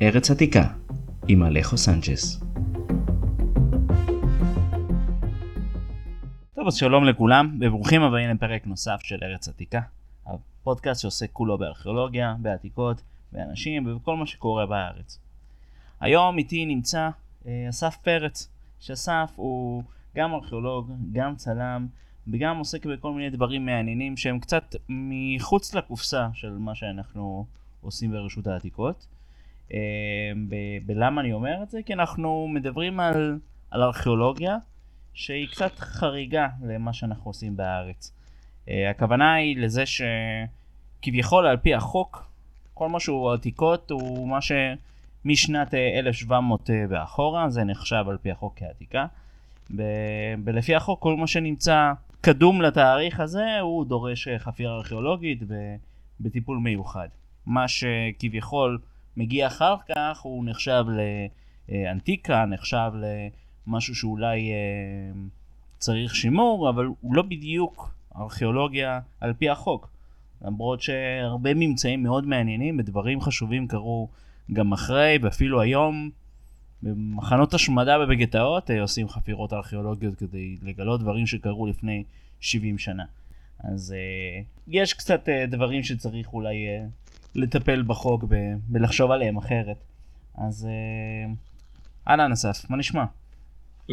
ארץ עתיקה עם אלכו סנצ'ס. טוב אז שלום לכולם וברוכים הבאים לפרק נוסף של ארץ עתיקה. הפודקאסט שעוסק כולו בארכיאולוגיה, בעתיקות, באנשים ובכל מה שקורה בארץ. היום איתי נמצא אה, אסף פרץ, שאסף הוא גם ארכיאולוג, גם צלם וגם עוסק בכל מיני דברים מעניינים שהם קצת מחוץ לקופסה של מה שאנחנו עושים ברשות העתיקות. אה, ולמה אני אומר את זה? כי אנחנו מדברים על, על ארכיאולוגיה שהיא קצת חריגה למה שאנחנו עושים בארץ. אה, הכוונה היא לזה שכביכול על פי החוק, כל מה שהוא עתיקות הוא מה שמשנת 1700 אה, ואחורה, זה נחשב על פי החוק כעתיקה. ולפי החוק כל מה שנמצא קדום לתאריך הזה הוא דורש חפירה ארכיאולוגית בטיפול מיוחד. מה שכביכול מגיע אחר כך הוא נחשב לאנטיקה, נחשב למשהו שאולי אה, צריך שימור, אבל הוא לא בדיוק ארכיאולוגיה על פי החוק. למרות שהרבה ממצאים מאוד מעניינים ודברים חשובים קרו גם אחרי ואפילו היום. במחנות השמדה ובגטאות אה, עושים חפירות ארכיאולוגיות כדי לגלות דברים שקרו לפני 70 שנה. אז uh, יש קצת דברים שצריך אולי לטפל בחוק ולחשוב עליהם אחרת. אז אהלן אסף, מה נשמע?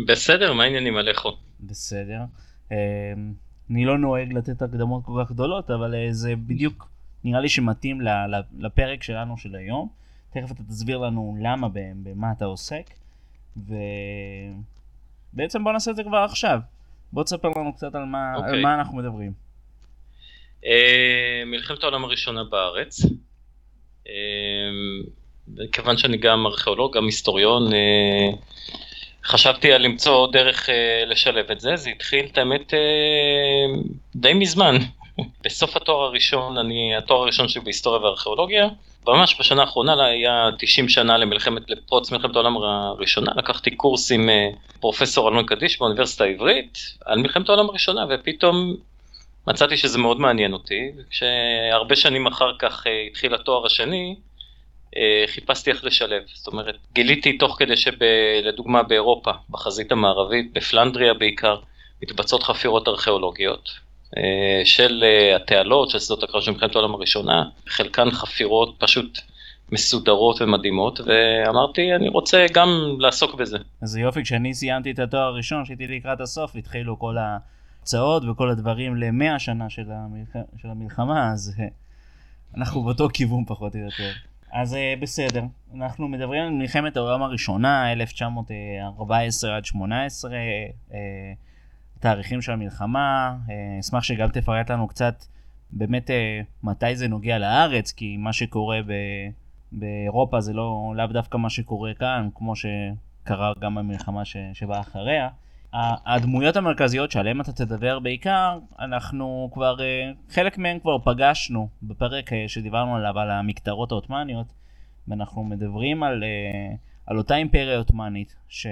בסדר, מה העניינים עליך? בסדר. Uh, אני לא נוהג לתת הקדמות כל כך גדולות, אבל uh, זה בדיוק נראה לי שמתאים לפרק שלנו של היום. תכף אתה תסביר לנו למה, במה אתה עוסק. ובעצם בוא נעשה את זה כבר עכשיו. בוא תספר לנו קצת על מה, okay. על אוקיי. מה אנחנו מדברים. Uh, מלחמת העולם הראשונה בארץ. Uh, כיוון שאני גם ארכיאולוג, גם היסטוריון, uh, חשבתי על למצוא דרך uh, לשלב את זה, זה התחיל את האמת uh, די מזמן. בסוף התואר הראשון, אני, התואר הראשון שלי בהיסטוריה וארכיאולוגיה, ממש בשנה האחרונה היה 90 שנה למלחמת, לפרוץ מלחמת העולם הראשונה, לקחתי קורס עם אה, פרופסור אלון קדיש באוניברסיטה העברית על מלחמת העולם הראשונה, ופתאום מצאתי שזה מאוד מעניין אותי, כשהרבה שנים אחר כך אה, התחיל התואר השני, אה, חיפשתי איך לשלב, זאת אומרת, גיליתי תוך כדי שלדוגמה באירופה, בחזית המערבית, בפלנדריה בעיקר, מתבצעות חפירות ארכיאולוגיות, אה, של התעלות, של שדות הקרב של מלחמת העולם הראשונה, חלקן חפירות פשוט מסודרות ומדהימות, ואמרתי, אני רוצה גם לעסוק בזה. אז יופי, כשאני סיימתי את התואר הראשון, שהייתי לקראת הסוף, התחילו כל ההצעות וכל הדברים למאה שנה של, המלח... של המלחמה, אז אה, אנחנו באותו כיוון פחות או יותר. אז בסדר, אנחנו מדברים על מלחמת העולם הראשונה, 1914 עד 18, תאריכים של המלחמה, אה, אשמח שגם תפרט לנו קצת באמת אה, מתי זה נוגע לארץ, כי מה שקורה ב... באירופה זה לא לאו דווקא מה שקורה כאן, כמו שקרה גם במלחמה ש... שבאה אחריה. הדמויות המרכזיות שעליהן אתה תדבר בעיקר, אנחנו כבר, אה, חלק מהן כבר פגשנו בפרק שדיברנו עליו, על המקטרות העות'מאניות, ואנחנו מדברים על, על אותה אימפריה עות'מאנית, ש...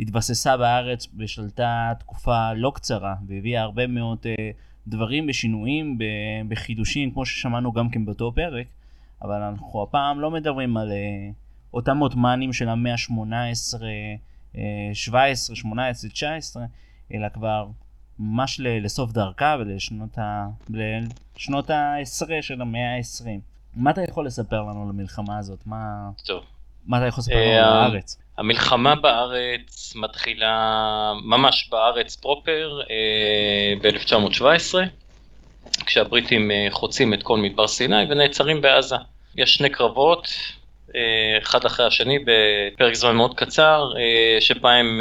התבססה בארץ ושלטה תקופה לא קצרה והביאה הרבה מאוד דברים ושינויים בחידושים כמו ששמענו גם כן באותו פרק אבל אנחנו הפעם לא מדברים על אותם עות'מאנים של המאה ה-18, uh, 17, 18, 19 אלא כבר ממש לסוף דרכה ולשנות ה... לשנות העשרה של המאה ה-20. מה אתה יכול לספר לנו על המלחמה הזאת? מה... טוב. מה אתה יכול לספר לנו על אה, הארץ? המלחמה בארץ מתחילה ממש בארץ פרופר אה, ב-1917, כשהבריטים אה, חוצים את כל מדבר סיני ונעצרים בעזה. יש שני קרבות, אחד אחרי השני בפרק זמן מאוד קצר, שבהם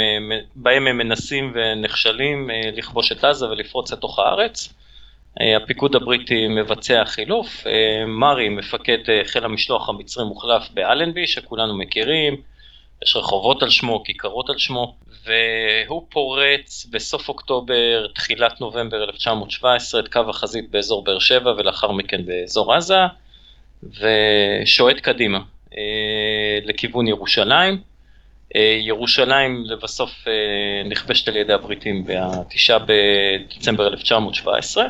הם מנסים ונכשלים לכבוש את עזה ולפרוץ לתוך הארץ. הפיקוד הבריטי מבצע חילוף, מרי, מפקד חיל המשלוח המצרי מוחלף באלנבי, שכולנו מכירים, יש רחובות על שמו, כיכרות על שמו, והוא פורץ בסוף אוקטובר, תחילת נובמבר 1917, את קו החזית באזור באר שבע ולאחר מכן באזור עזה, ושועט קדימה אה, לכיוון ירושלים. אה, ירושלים לבסוף אה, נכבשת על ידי הבריטים ב-9 בדצמבר 1917,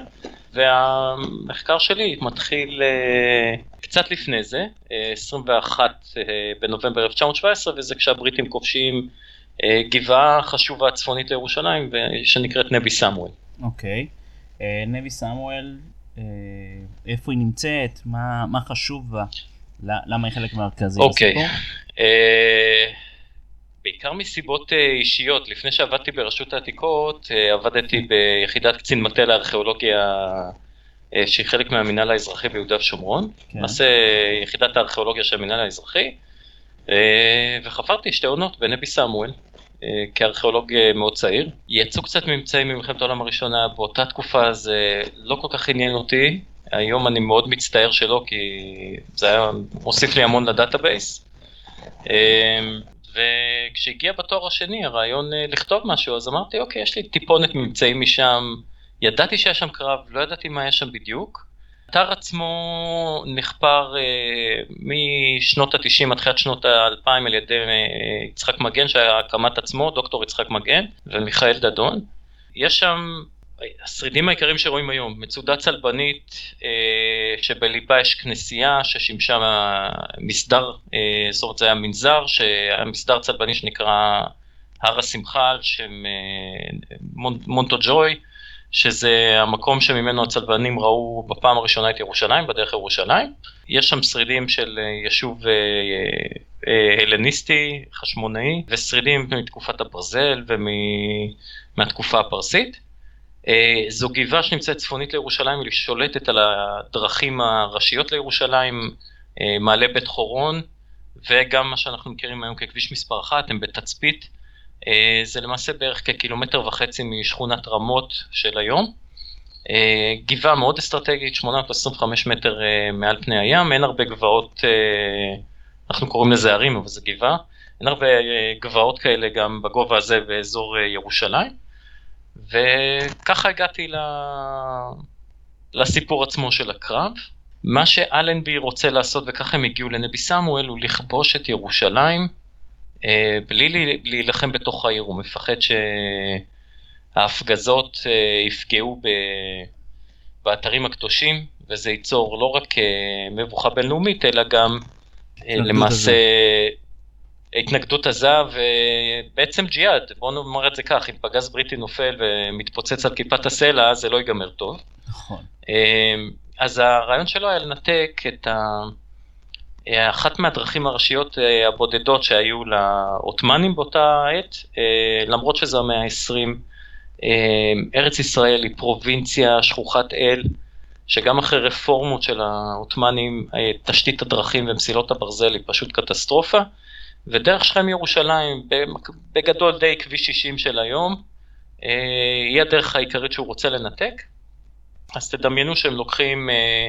והמחקר שלי מתחיל אה, קצת לפני זה, 21 בנובמבר 1917, וזה כשהבריטים כובשים גבעה חשובה צפונית לירושלים, שנקראת נבי סמואל. אוקיי. Okay. נבי סמואל, איפה היא נמצאת? מה, מה חשוב בה? למה היא חלק מרכזי. אוקיי. Uh, בעיקר מסיבות אה, אישיות, לפני שעבדתי ברשות העתיקות, אה, עבדתי ביחידת קצין מטה לארכיאולוגיה אה, שהיא חלק מהמינהל האזרחי ביהודה ושומרון, כן. למעשה כן. יחידת הארכיאולוגיה של המינהל האזרחי, וחפרתי שתי עונות בנבי סמואל, כארכיאולוג מאוד צעיר. יצאו קצת ממצאים ממלחמת העולם הראשונה, באותה תקופה זה לא כל כך עניין אותי, היום אני מאוד מצטער שלא, כי זה היה מוסיף לי המון ל database. וכשהגיע בתואר השני הרעיון אה, לכתוב משהו, אז אמרתי, אוקיי, יש לי טיפונת ממצאים משם, ידעתי שהיה שם קרב, לא ידעתי מה היה שם בדיוק. האתר עצמו נחפר אה, משנות ה-90 עד תחילת שנות ה-2000 על ידי אה, יצחק מגן, שהיה הקמ"ט עצמו, דוקטור יצחק מגן, ומיכאל דדון. יש שם השרידים העיקריים שרואים היום, מצודה צלבנית אה, שבליבה יש כנסייה ששימשה מסדר, אה, זאת אומרת זה היה מנזר, שהיה מסדר צלבני שנקרא הר השמחה על שם אה, מונטו ג'וי, שזה המקום שממנו הצלבנים ראו בפעם הראשונה את ירושלים, בדרך ירושלים. יש שם שרידים של יישוב הלניסטי, חשמונאי, ושרידים מתקופת הברזל ומהתקופה הפרסית. אה, זו גבעה שנמצאת צפונית לירושלים, היא שולטת על הדרכים הראשיות לירושלים, אה, מעלה בית חורון, וגם מה שאנחנו מכירים היום ככביש מספר 1, הם בתצפית. אה, זה למעשה בערך כקילומטר וחצי משכונת רמות של היום. גבעה מאוד אסטרטגית, 825 מטר מעל פני הים, אין הרבה גבעות, אנחנו קוראים לזה ערים, אבל זה גבעה. אין הרבה גבעות כאלה גם בגובה הזה באזור ירושלים. וככה הגעתי ל... לסיפור עצמו של הקרב. מה שאלנבי רוצה לעשות, וככה הם הגיעו לנבי סמואל, הוא לכבוש את ירושלים אה, בלי להילחם בתוך העיר, הוא מפחד שההפגזות אה, יפגעו ב... באתרים הקדושים, וזה ייצור לא רק אה, מבוכה בינלאומית, אלא גם למעשה התנגדות עזה ובעצם ג'יהאד, בואו נאמר את זה כך, אם פגז בריטי נופל ומתפוצץ על כיפת הסלע זה לא ייגמר טוב. נכון. אמ, אז הרעיון שלו היה לנתק את ה... אחת מהדרכים הראשיות אה, הבודדות שהיו לעות'מאנים באותה עת, אה, למרות שזה המאה ה-20, אמ, ארץ ישראל היא פרובינציה שכוחת אל, שגם אחרי רפורמות של העות'מאנים, אה, תשתית הדרכים ומסילות הברזל היא פשוט קטסטרופה. ודרך שכם ירושלים, בגדול די כביש 60 של היום, אה, היא הדרך העיקרית שהוא רוצה לנתק. אז תדמיינו שהם לוקחים אה,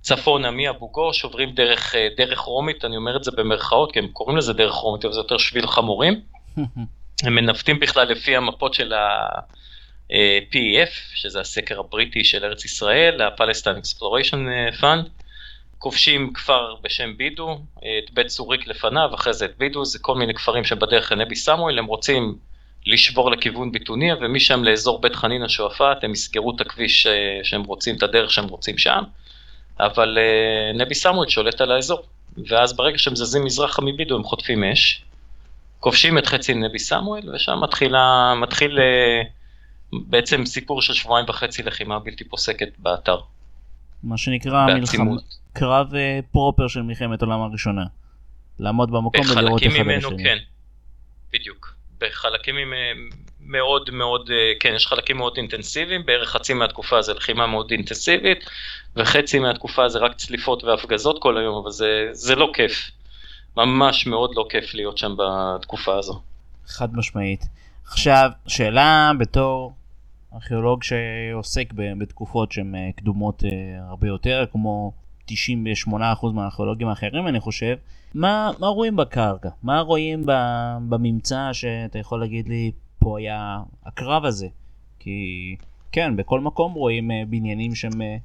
צפונה מאבו גוש, עוברים דרך, אה, דרך רומית, אני אומר את זה במרכאות, כי הם קוראים לזה דרך רומית, אבל זה יותר שביל חמורים. הם מנווטים בכלל לפי המפות של ה-PEF, שזה הסקר הבריטי של ארץ ישראל, ה-Palestine Exploration Fund. כובשים כפר בשם בידו, את בית צוריק לפניו, אחרי זה את בידו, זה כל מיני כפרים שבדרך לנבי סמואל, הם רוצים לשבור לכיוון ביטוניה, ומשם לאזור בית חנינא שועפאט, הם יסגרו את הכביש אה, שהם רוצים, את הדרך שהם רוצים שם, אבל אה, נבי סמואל שולט על האזור, ואז ברגע שהם זזים מזרחה מבידו הם חוטפים אש, כובשים את חצי נבי סמואל, ושם מתחילה, מתחיל אה, בעצם סיפור של שבועיים וחצי לחימה בלתי פוסקת באתר. מה שנקרא מלחמה, קרב uh, פרופר של מלחמת העולם הראשונה. לעמוד במקום ולראות אחד על השני. כן, בדיוק. בחלקים מאוד מאוד, אה, כן, יש חלקים מאוד אינטנסיביים, בערך חצי מהתקופה זה לחימה מאוד אינטנסיבית, וחצי מהתקופה זה רק צליפות והפגזות כל היום, אבל זה, זה לא כיף. ממש מאוד לא כיף להיות שם בתקופה הזו. חד משמעית. עכשיו, שאלה בתור ארכיאולוג שעוסק בתקופות שהן אה, קדומות הרבה יותר, כמו 98% מהארכיאולוגים האחרים אני חושב, מה, מה רואים בקרקע? מה רואים בממצא שאתה יכול להגיד לי, פה היה הקרב הזה? כי כן, בכל מקום רואים אה, בניינים שהם אה,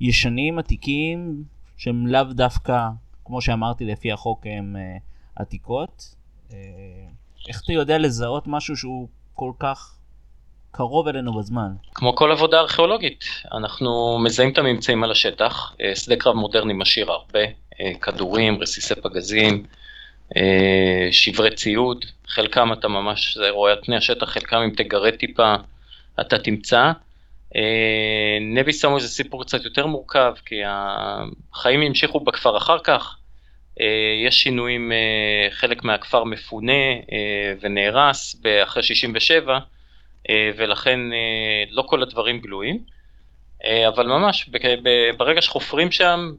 ישנים, עתיקים, שהם לאו דווקא, כמו שאמרתי, לפי החוק הם אה, עתיקות. איך אתה יודע לזהות משהו שהוא כל כך קרוב אלינו בזמן. כמו כל עבודה ארכיאולוגית, אנחנו מזהים את הממצאים על השטח, אה, שדה קרב מודרני משאיר הרבה, אה, כדורים, רסיסי פגזים, אה, שברי ציוד, חלקם אתה ממש רואה על פני השטח, חלקם אם תגרד טיפה אתה תמצא. נבי סמואל זה סיפור קצת יותר מורכב, כי החיים המשיכו בכפר אחר כך, יש שינויים, חלק מהכפר מפונה ונהרס אחרי 67, אה, ולכן אה, לא כל הדברים גלויים, אה, אבל ממש ברגע שחופרים שם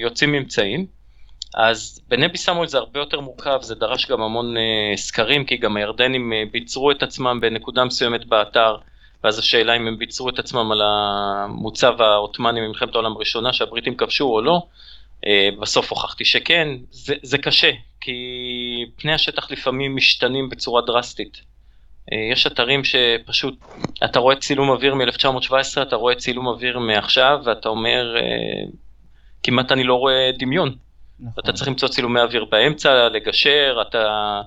יוצאים ממצאים. אז בנבי סמואל זה הרבה יותר מורכב, זה דרש גם המון סקרים, כי גם הירדנים ביצרו את עצמם בנקודה מסוימת באתר, ואז השאלה אם הם ביצרו את עצמם על המוצב העות'מאני ממלחמת העולם הראשונה שהבריטים כבשו או לא, בסוף הוכחתי שכן, זה, זה קשה, כי פני השטח לפעמים משתנים בצורה דרסטית. אה, יש אתרים שפשוט, אתה רואה צילום אוויר מ-1917, אתה רואה צילום אוויר מעכשיו, ואתה אומר, אה, כמעט אני לא רואה דמיון. נכון. אתה צריך למצוא צילומי אוויר באמצע, לגשר, אתה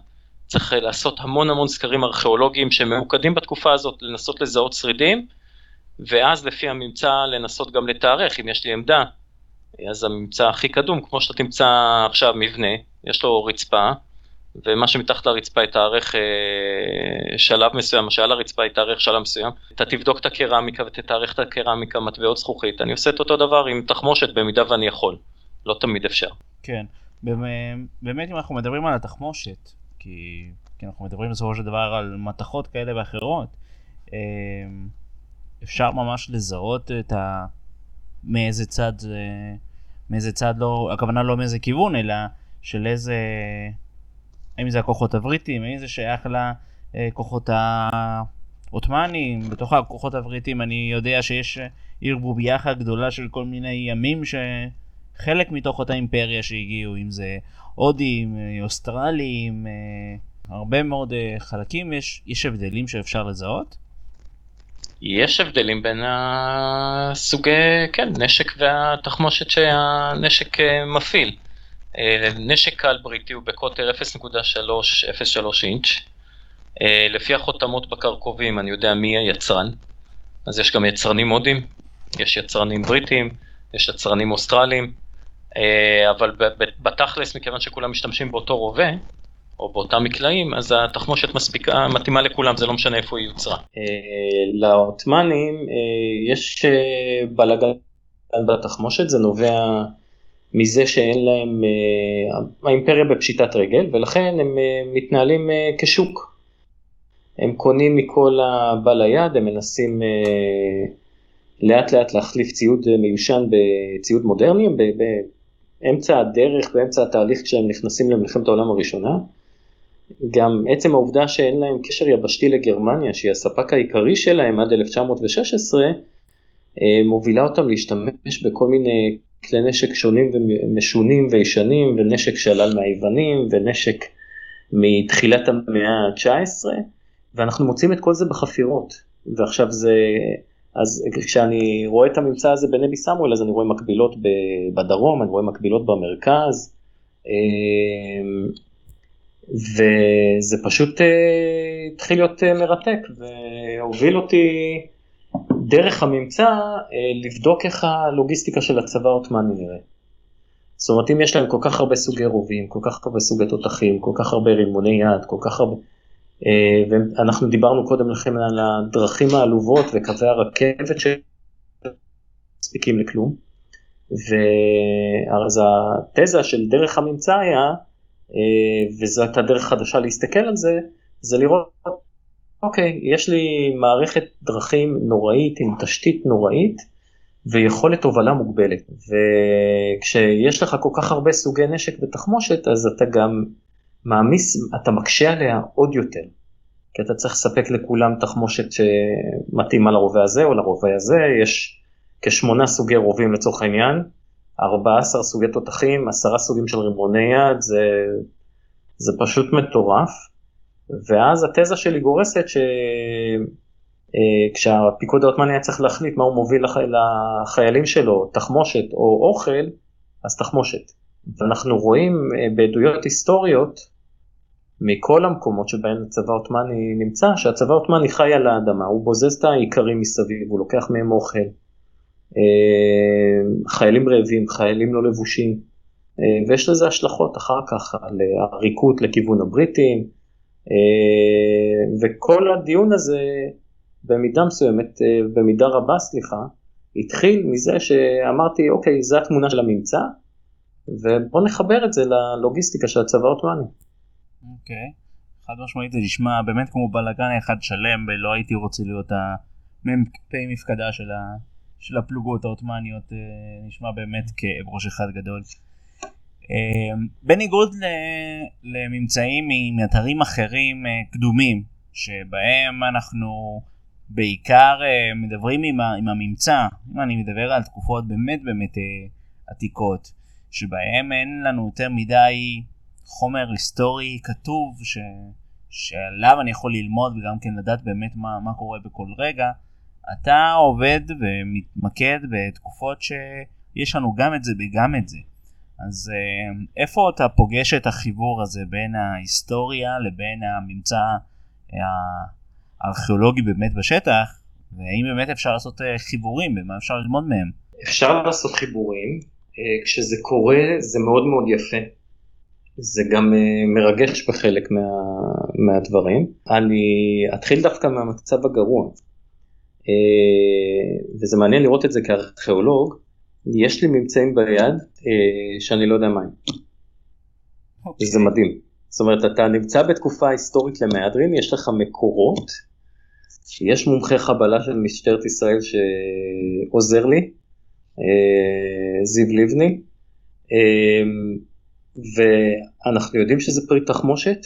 צריך לעשות המון המון סקרים ארכיאולוגיים שממוקדים בתקופה הזאת, לנסות לזהות שרידים, ואז לפי הממצא לנסות גם לתארך, אם יש לי עמדה. אז הממצא הכי קדום, כמו שאתה תמצא עכשיו מבנה, יש לו רצפה, ומה שמתחת לרצפה יתארך אה, שלב מסוים, מה שעל הרצפה יתארך שלב מסוים. אתה תבדוק את הקרמיקה ותתארך את הקרמיקה, מטבעות זכוכית. אני עושה את אותו דבר עם תחמושת במידה ואני יכול. לא תמיד אפשר. כן, באמת אם אנחנו מדברים על התחמושת, כי, כי אנחנו מדברים בסופו של דבר על מתכות כאלה ואחרות, אה, אפשר ממש לזהות את ה... מאיזה צד זה... מאיזה צד לא, הכוונה לא מאיזה כיוון, אלא של איזה האם זה הכוחות הבריטים, האם זה שייך לכוחות העות'מאנים, בתוך הכוחות הבריטים אני יודע שיש ערבוביה אחת גדולה של כל מיני ימים שחלק מתוך אותה אימפריה שהגיעו, אם זה הודים, אוסטרלים, הרבה מאוד חלקים, יש, יש הבדלים שאפשר לזהות? יש הבדלים בין הסוגי, כן, נשק והתחמושת שהנשק מפעיל. אה, נשק קל בריטי הוא בקוטר 0.303 אינץ'. אה, לפי החותמות בקרקובים אני יודע מי היצרן. אז יש גם יצרנים הודים, יש יצרנים בריטים, יש יצרנים אוסטרלים, אה, אבל בתכלס, מכיוון שכולם משתמשים באותו רובה, או באותם מקלעים, אז התחמושת מספיקה, מתאימה לכולם, זה לא משנה איפה היא יוצרה. לעות'מאנים יש בלאגן בתחמושת, זה נובע מזה שאין להם, אה, האימפריה בפשיטת רגל, ולכן הם אה, מתנהלים אה, כשוק. הם קונים מכל הבא ליד, הם מנסים לאט לאט להחליף ציוד מיושן בציוד מודרני, באמצע הדרך, באמצע התהליך כשהם נכנסים למלחמת העולם הראשונה. גם עצם העובדה שאין להם קשר יבשתי לגרמניה, שהיא הספק העיקרי שלהם עד 1916, מובילה אותם להשתמש בכל מיני כלי נשק שונים ומשונים וישנים, ונשק שעלל מהיוונים, ונשק מתחילת המאה ה-19, ואנחנו מוצאים את כל זה בחפירות. ועכשיו זה, אז כשאני רואה את הממצא הזה בנבי סמואל, אז אני רואה מקבילות בדרום, אני רואה מקבילות במרכז, אמ, וזה פשוט אה, התחיל להיות אה, מרתק, והוביל אותי דרך הממצא אה, לבדוק איך הלוגיסטיקה של הצבא העות'מאני נראה. זאת אומרת אם יש להם כל כך הרבה סוגי רובים, כל כך הרבה סוגי תותחים, כל כך הרבה רימוני יד, כל כך הרבה... אה, ואנחנו דיברנו קודם לכן על הדרכים העלובות וקווי הרכבת שמספיקים לכלום. ואז התזה של דרך הממצא היה, אה, וזו הייתה דרך חדשה להסתכל על זה, זה לראות אוקיי, יש לי מערכת דרכים נוראית עם תשתית נוראית ויכולת הובלה מוגבלת. וכשיש לך כל כך הרבה סוגי נשק ותחמושת, אז אתה גם מעמיס, אתה מקשה עליה עוד יותר. כי אתה צריך לספק לכולם תחמושת שמתאימה לרובה הזה או לרובה הזה, יש כשמונה סוגי רובים לצורך העניין, 14 סוגי תותחים, 10 סוגים של רימוני יד, זה, זה פשוט מטורף. ואז התזה שלי גורסת שכשהפיקוד אה, העות'מאני היה צריך להחליט מה הוא מוביל לח... לחיילים שלו, תחמושת או אוכל, אז תחמושת. ואנחנו רואים אה, בעדויות היסטוריות מכל המקומות שבהם הצבא העות'מאני נמצא, שהצבא העות'מאני חי על האדמה, הוא בוזז את האיכרים מסביב, הוא לוקח מהם אוכל, אה, חיילים רעבים, חיילים לא לבושים, ויש לזה השלכות אחר כך על עריקות לכיוון הבריטים, וכל הדיון הזה במידה מסוימת, במידה רבה סליחה, התחיל מזה שאמרתי אוקיי זה התמונה של הממצא ובוא נחבר את זה ללוגיסטיקה של הצבא העות'מאני. אוקיי, okay. חד משמעית זה נשמע באמת כמו בלאגן אחד שלם ולא הייתי רוצה להיות המ"פ מפקדה של, ה... של הפלוגות העות'מאניות אה, נשמע באמת כאב ראש אחד גדול. אה, בניגוד לממצאים מאתרים אחרים אה, קדומים שבהם אנחנו בעיקר מדברים עם, הממצא, אם אני מדבר על תקופות באמת באמת עתיקות, שבהם אין לנו יותר מדי חומר היסטורי כתוב ש... שעליו אני יכול ללמוד וגם כן לדעת באמת מה, מה קורה בכל רגע, אתה עובד ומתמקד בתקופות שיש לנו גם את זה וגם את זה. אז אה, איפה אתה פוגש את החיבור הזה בין ההיסטוריה לבין הממצא הארכיאולוגי באמת בשטח, והאם באמת אפשר לעשות אה, חיבורים ומה אפשר ללמוד מהם? אפשר לעשות חיבורים, אה, כשזה קורה זה מאוד מאוד יפה. זה גם אה, מרגש בחלק מה, מהדברים. אני אתחיל דווקא מהמצב הגרוע. אה, וזה מעניין לראות את זה כארכיאולוג. יש לי ממצאים ביד שאני לא יודע מה הם. Okay. אוקיי. זה מדהים. זאת אומרת, אתה נמצא בתקופה היסטורית למהדרין, יש לך מקורות, יש מומחה חבלה של משטרת ישראל שעוזר לי, אה, זיו לבני, אה, ואנחנו יודעים שזה פרי תחמושת,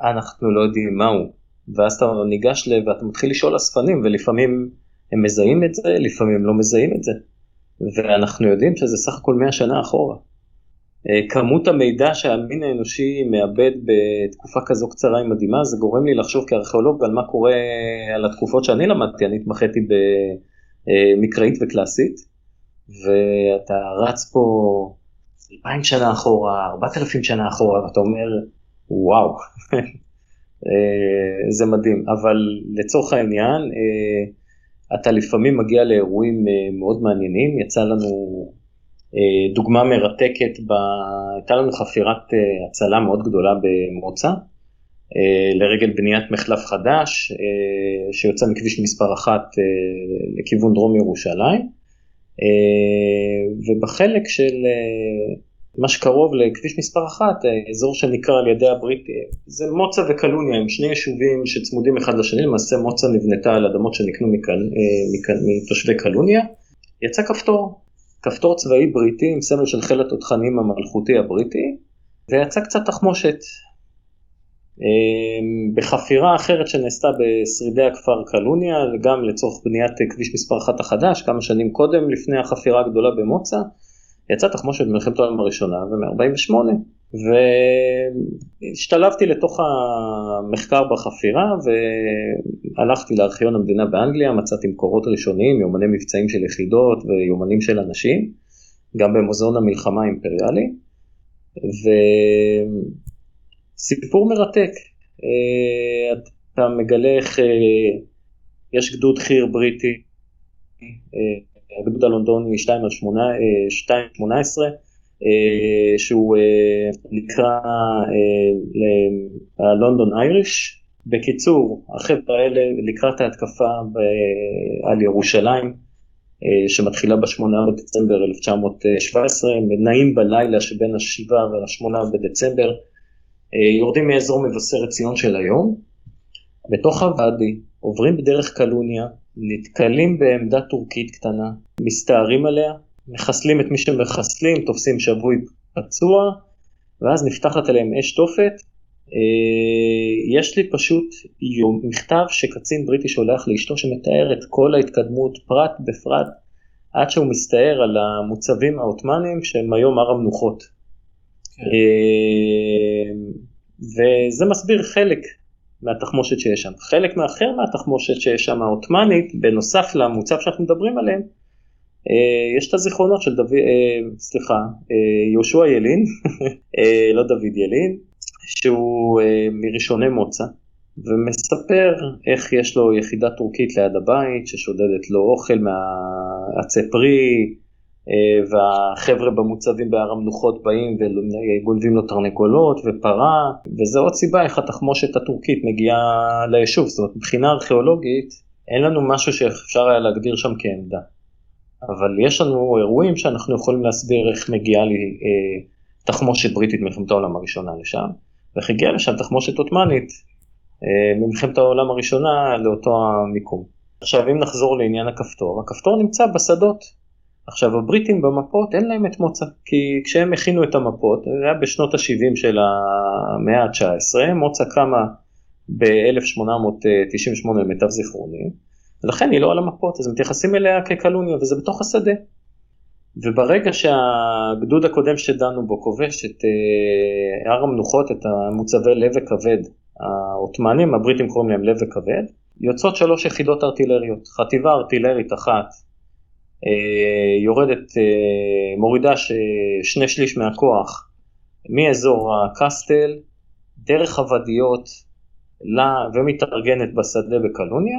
אנחנו לא יודעים מהו, ואז אתה ניגש ל... ואתה מתחיל לשאול אספנים, ולפעמים הם מזהים את זה, לפעמים הם לא מזהים את זה, ואנחנו יודעים שזה סך הכל 100 שנה אחורה. אה, כמות המידע שהמין האנושי מאבד בתקופה כזו קצרה היא מדהימה, זה גורם לי לחשוב כארכיאולוג על מה קורה על התקופות שאני למדתי, אני התמחיתי במקראית וקלאסית. ואתה רץ פה אלפיים שנה אחורה, ארבעת אלפים שנה אחורה, ואתה אומר, וואו, אה, זה מדהים. אבל לצורך העניין, אה, אתה לפעמים מגיע לאירועים אה, מאוד מעניינים, יצא לנו דוגמה מרתקת, ב... הייתה לנו חפירת הצלה מאוד גדולה במוצא, לרגל בניית מחלף חדש, שיוצא מכביש מספר אחת לכיוון דרום ירושלים. אה, ובחלק של אה, מה שקרוב לכביש מספר אחת, אה, אזור שנקרא על ידי הבריטי, זה מוצא וקלוניה, הם שני יישובים שצמודים אחד לשני, למעשה מוצא נבנתה על אדמות שנקנו מכאן, מכאן, מתושבי קלוניה, יצא כפתור, כפתור צבאי בריטי עם סמל של חיל התותחנים המלכותי הבריטי, ויצא קצת תחמושת. אמ, בחפירה אחרת שנעשתה בשרידי הכפר קלוניה, גם לצורך בניית כביש מספר אחת החדש, כמה שנים קודם לפני החפירה הגדולה במוצא, יצא תחמושת במלחמת העולם הראשונה ומ-48, והשתלבתי לתוך המחקר בחפירה והלכתי לארכיון המדינה באנגליה, מצאתי מקורות ראשוניים, יומני מבצעים של יחידות ויומנים של אנשים, גם במוזיאון המלחמה האימפריאלי. ו... סיפור מרתק. אה, אתה מגלה איך אה, יש גדוד חי"ר בריטי, אה, הגדוד הלונדוני 2 על 18, שהוא נקרא לונדון אייריש. בקיצור, החבר'ה האלה לקראת ההתקפה על ירושלים, שמתחילה ב-8 בדצמבר 1917, נעים בלילה שבין ה-7 וה-8 בדצמבר, אה, יורדים מאזור מבשרת ציון של היום, בתוך הוואדי, עוברים בדרך קלוניה, נתקלים בעמדה טורקית קטנה, מסתערים עליה, מחסלים את מי שמחסלים, תופסים שבוי פצוע, ואז נפתחת עליהם אש תופת. אה, יש לי פשוט מכתב שקצין בריטי שולח לאשתו שמתאר את כל ההתקדמות פרט בפרט עד שהוא מסתער על המוצבים העות'מאנים שהם היום הר המנוחות. כן. אה, וזה מסביר חלק מהתחמושת שיש שם. חלק מאחר מהתחמושת שיש שם העות'מאנית, בנוסף למוצב שאנחנו מדברים עליהם, אה, יש את הזיכרונות של דוד, אה, סליחה, יהושע ילין, לא דוד ילין, שהוא אה, מראשוני מוצא, ומספר איך יש לו יחידה טורקית ליד הבית ששודדת לו אוכל מהעצי פרי, אה, והחבר'ה במוצבים בהר המנוחות באים וגונבים לו תרנגולות ופרה, וזה עוד סיבה איך התחמושת הטורקית מגיעה ליישוב, זאת אומרת מבחינה ארכיאולוגית אין לנו משהו שאפשר היה להגדיר שם כעמדה. אבל יש לנו אירועים שאנחנו יכולים להסביר איך מגיעה לי אה, תחמושת בריטית ממלחמת העולם הראשונה לשם, ואיך הגיעה לשם תחמושת עות'מאנית אה, ממלחמת העולם הראשונה לאותו המיקום. עכשיו אם נחזור לעניין הכפתור, הכפתור נמצא בשדות. עכשיו הבריטים במפות אין להם את מוצא, כי כשהם הכינו את המפות, זה היה בשנות ה-70 של המאה ה-19, מוצא קמה ב-1898 למיטב זיכרוני, ולכן היא לא על המפות, אז מתייחסים אליה כקלוניה וזה בתוך השדה. וברגע שהגדוד הקודם שדנו בו כובש את אה, הר המנוחות, את המוצבי לב וכבד, העות'מאנים, הבריטים קוראים להם לב וכבד, יוצאות שלוש יחידות ארטילריות, חטיבה ארטילרית אחת יורדת, אה, מורידה שני שליש מהכוח מאזור הקסטל, דרך הוודיות, ומתארגנת בשדה בקלוניה,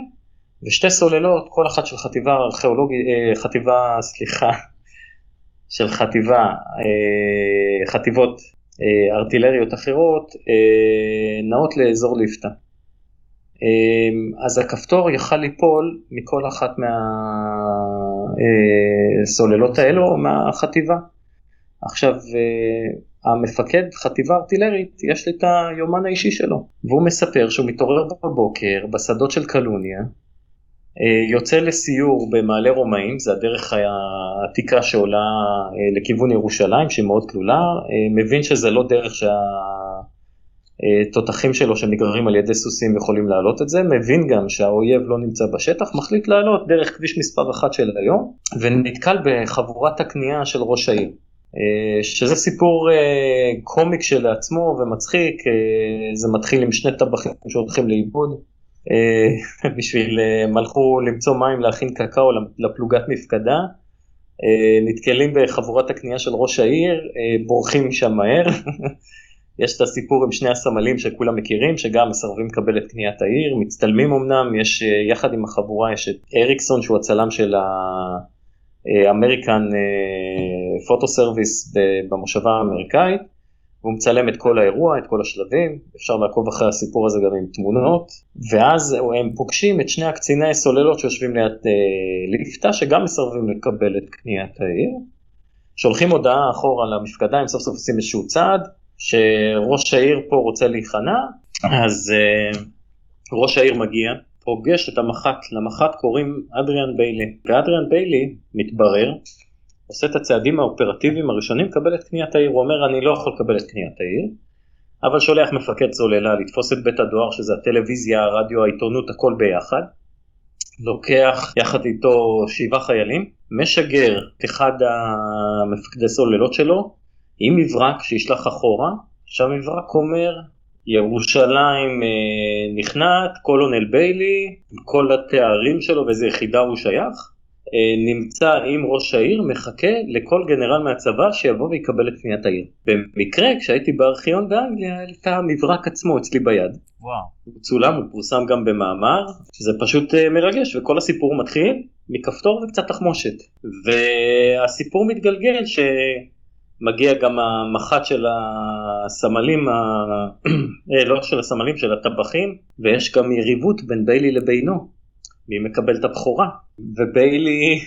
ושתי סוללות, כל אחת של חטיבה ארכיאולוגית, אה, חטיבה, סליחה, של חטיבה, אה, חטיבות אה, ארטילריות אחרות, נעות לאזור ליפתא. אז הכפתור יכל ליפול מכל אחת מהסוללות האלו מהחטיבה. עכשיו, המפקד חטיבה ארטילרית, יש לי את היומן האישי שלו, והוא מספר שהוא מתעורר בבוקר בשדות של קלוניה, אה, יוצא לסיור במעלה רומאים, זה הדרך העתיקה שעולה אה, לכיוון ירושלים שהיא מאוד תלולה, אה, מבין שזה לא דרך שהתותחים שלו שנגררים על ידי סוסים יכולים לעלות את זה, מבין גם שהאויב לא נמצא בשטח, מחליט לעלות דרך כביש מספר אחת של היום, ונתקל בחבורת הקנייה של ראש העיר. שזה סיפור קומיק שלעצמו ומצחיק, זה מתחיל עם שני טבחים שהולכים לאיבוד. אה, בשביל, הם אה, הלכו למצוא מים להכין קקאו לפלוגת מפקדה, אה, נתקלים בחבורת הקנייה של ראש העיר, בורחים משם מהר. יש את הסיפור עם שני הסמלים שכולם מכירים, שגם מסרבים לקבל את קניית העיר, מצטלמים אמנם, יש יחד עם החבורה, יש את אריק לארסון שהוא הצלם של ה American Photo Service במושבה האמריקאית, והוא מצלם את כל האירוע, את כל השלבים, אפשר לעקוב אחרי הסיפור הזה גם עם תמונות, ואז הם פוגשים את שני הקציני סוללות שיושבים ליד אה, ליפתא, שגם מסרבים לקבל את קניית העיר, שולחים הודעה אחורה למפקדה, הם סוף סוף עושים איזשהו צעד, שראש העיר פה רוצה להיכנע, אז אה, ראש העיר מגיע, פוגש את המח"ט, למח"ט קוראים אדריאן ביילי, ואדריאן ביילי מתברר עושה את הצעדים האופרטיביים הראשונים, מקבל את קניית העיר, הוא אומר אני לא יכול לקבל את קניית העיר, אבל שולח מפקד סוללה לתפוס את בית הדואר שזה הטלוויזיה, הרדיו, העיתונות, הכל ביחד, לוקח יחד איתו שבעה חיילים, משגר את אחד המפקדי סוללות שלו עם מברק שישלח אחורה, עכשיו מברק אומר ירושלים אה, נכנעת, קולונל ביילי, כל התארים שלו ואיזה יחידה הוא שייך, אה, נמצא עם ראש העיר, מחכה לכל גנרל מהצבא שיבוא ויקבל את קניית העיר. במקרה, כשהייתי בארכיון באנגליה, את המברק עצמו אצלי ביד. וואו. הוא צולם, הוא פורסם גם במאמר, זה פשוט אה, מרגש, וכל הסיפור מתחיל מכפתור וקצת תחמושת. והסיפור מתגלגל שמגיע גם המח"ט של הסמלים, ה... אה, לא של הסמלים, של הטבחים, ויש גם יריבות בין ביילי לבינו. מי מקבל את הבכורה. וביילי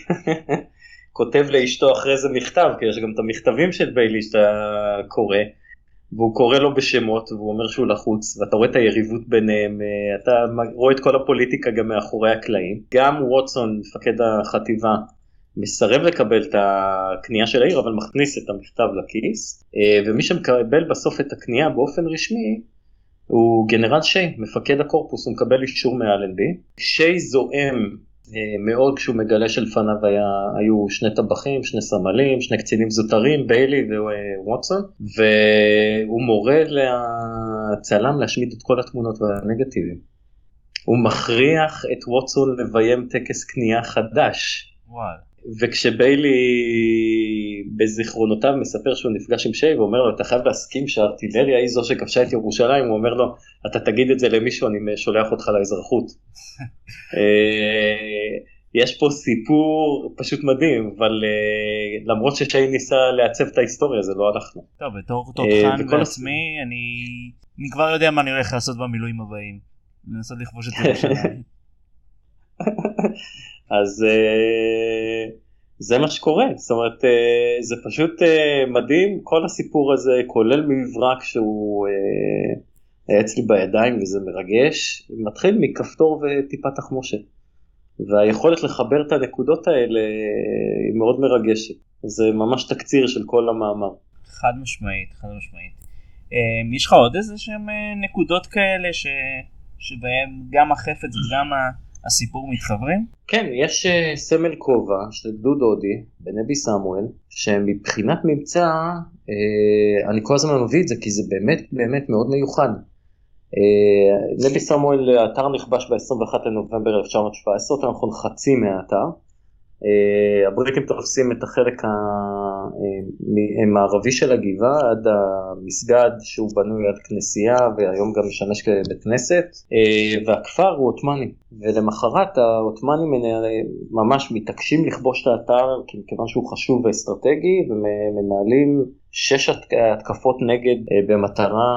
כותב לאשתו אחרי זה מכתב, כי יש גם את המכתבים של ביילי שאתה קורא, והוא קורא לו בשמות, והוא אומר שהוא לחוץ, ואתה רואה את היריבות ביניהם, אה, אתה רואה את כל הפוליטיקה גם מאחורי הקלעים. גם ווטסון, מפקד החטיבה, מסרב לקבל את הקנייה של העיר, אבל מכניס את המכתב לכיס, אה, ומי שמקבל בסוף את הקנייה באופן רשמי, הוא גנרל שיי, מפקד הקורפוס, הוא מקבל אישור מאלנבי. שיי זועם אה, מאוד כשהוא מגלה שלפניו היה, היו שני טבחים, שני סמלים, שני קצינים זוטרים, ביילי וווטסון, והוא מורה לצלם להשמיד את כל התמונות והנגטיבים. הוא מכריח את ווטסון לביים טקס קנייה חדש. וואי. וכשביילי בזיכרונותיו מספר שהוא נפגש עם שי ואומר לו אתה חייב להסכים שהארטילריה היא זו שכבשה את ירושלים הוא אומר לו אתה תגיד את זה למישהו אני שולח אותך לאזרחות. אה, יש פה סיפור פשוט מדהים אבל uh, למרות ששיי ניסה לעצב את ההיסטוריה זה לא אנחנו. טוב בתור תותחן בעצמי אני, אני כבר יודע מה אני הולך לעשות במילואים הבאים. לנסות לכבוש את ירושלים. אז uh, זה מה שקורה זאת אומרת uh, זה פשוט uh, מדהים כל הסיפור הזה כולל מברק שהוא uh, אצלי בידיים וזה מרגש מתחיל מכפתור וטיפה תחמושת. והיכולת לחבר את הנקודות האלה היא מאוד מרגשת. זה ממש תקציר של כל המאמר. חד משמעית, חד משמעית. יש לך עוד איזה שהם נקודות כאלה ש... שבהם גם החפץ וגם הסיפור מתחברים? כן, יש uh, סמל כובע של גדוד הודי בנבי סמואל, שמבחינת מבצע, uh, אני כל הזמן מביא את זה כי זה באמת באמת מאוד מיוחד. Uh, נבי סמואל, האתר נכבש ב-21 לנובמבר 1917, יותר נכון חצי מהאתר. Uh, הבריטים תופסים את החלק המערבי של הגבעה עד המסגד שהוא בנוי עד כנסייה והיום גם משמש כבית כנסת. uh, והכפר הוא עות'מאני. ולמחרת העות'מאנים ממש מתעקשים לכבוש את האתר כיוון שהוא חשוב ואסטרטגי ומנהלים שש התקפות נגד במטרה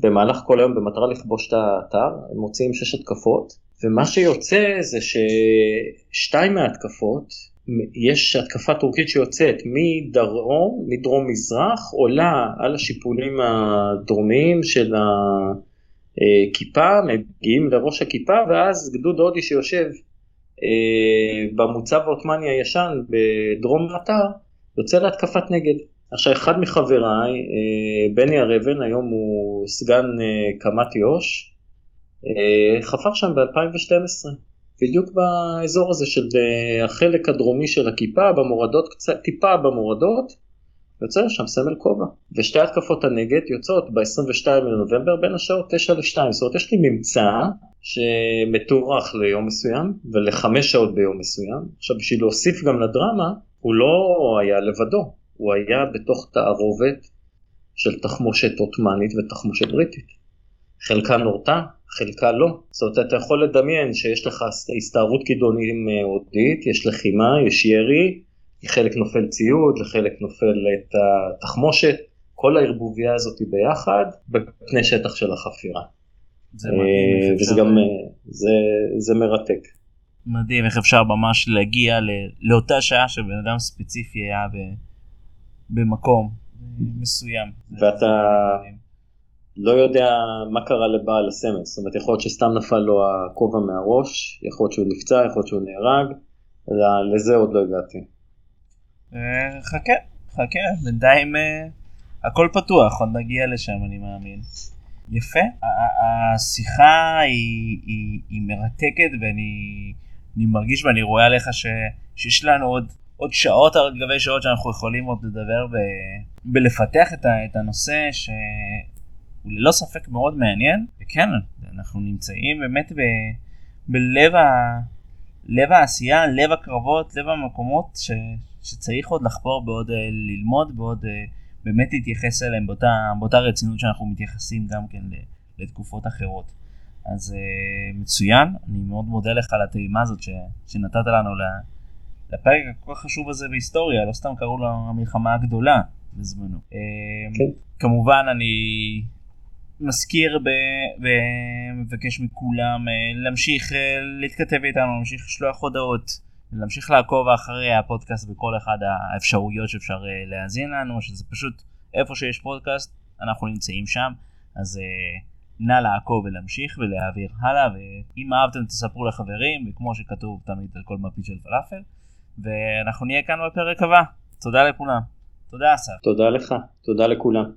במהלך כל היום במטרה לכבוש את האתר. הם מוציאים שש התקפות ומה שיוצא זה ששתיים מההתקפות, יש התקפה טורקית שיוצאת מדרום, מדרום מזרח, עולה על השיפולים הדרומיים של הכיפה, מגיעים לראש הכיפה, ואז גדוד הודי שיושב אה, במוצב העות'מאני הישן בדרום האתר, יוצא להתקפת נגד. עכשיו אחד מחבריי, אה, בני הר היום הוא סגן אה, קמ"ט יו"ש, חפר שם ב-2012, בדיוק באזור הזה של אה, החלק הדרומי של הכיפה, במורדות, קצת טיפה במורדות, יוצא שם סמל כובע. ושתי התקפות הנגד יוצאות ב-22 לנובמבר בין השעות 9 ל-2, זאת אומרת יש לי ממצא שמתוארך ליום מסוים ולחמש שעות ביום מסוים. עכשיו בשביל להוסיף גם לדרמה, הוא לא היה לבדו, הוא היה בתוך תערובת של תחמושת עות'מאנית ותחמושת בריטית. חלקה נורתה, חלקה לא. זאת אומרת, אתה יכול לדמיין שיש לך הסתערות כידונים הודית, יש לחימה, יש ירי, לחלק נופל ציוד, לחלק נופל את התחמושת, כל הערבוביה הזאת ביחד בפני שטח של החפירה. זה מדהים. אה, וזה גם, אה, זה, זה מרתק. מדהים איך אפשר ממש להגיע לאותה שעה שבן אדם ספציפי היה במקום מסוים. ואתה... לא יודע מה קרה לבעל הסמל, זאת אומרת יכול להיות שסתם נפל לו הכובע מהראש, יכול להיות שהוא נפצע, יכול להיות שהוא נהרג, לזה עוד לא הגעתי. אה, חכה, חכה, בינתיים אה, הכל פתוח, עוד נגיע לשם אני מאמין. יפה, השיחה היא, מרתקת ואני מרגיש ואני רואה עליך שיש לנו עוד, עוד שעות על גבי שעות שאנחנו יכולים עוד לדבר ב, בלפתח את, ה, את הנושא ש, הוא ללא ספק מאוד מעניין, וכן, אנחנו נמצאים באמת ב, בלב ה, לב העשייה, לב הקרבות, לב המקומות ש, שצריך עוד לחפור בעוד אה, ללמוד, בעוד אה, באמת להתייחס אליהם באותה, באותה רצינות שאנחנו מתייחסים גם כן לתקופות אחרות. אז uh, מצוין, אני מאוד מודה לך על הטעימה הזאת ש, שנתת לנו לפרק הכל כך חשוב הזה בהיסטוריה, לא סתם קראו לו המלחמה הגדולה בזמנו. כן. כמובן אני מזכיר ומבקש מכולם אה, להמשיך אה, להתכתב איתנו, להמשיך לשלוח הודעות, להמשיך לעקוב אחרי הפודקאסט בכל אחד האפשרויות שאפשר אה, להאזין לנו, שזה פשוט איפה שיש פודקאסט, אנחנו נמצאים שם, אז נא לעקוב ולהמשיך ולהעביר הלאה, ואם אהבתם תספרו לחברים, וכמו שכתוב תמיד על כל מפית של פלאפל, ואנחנו נהיה כאן בפרק הבא. תודה לכולם. תודה אסף. תודה לך, תודה לכולם.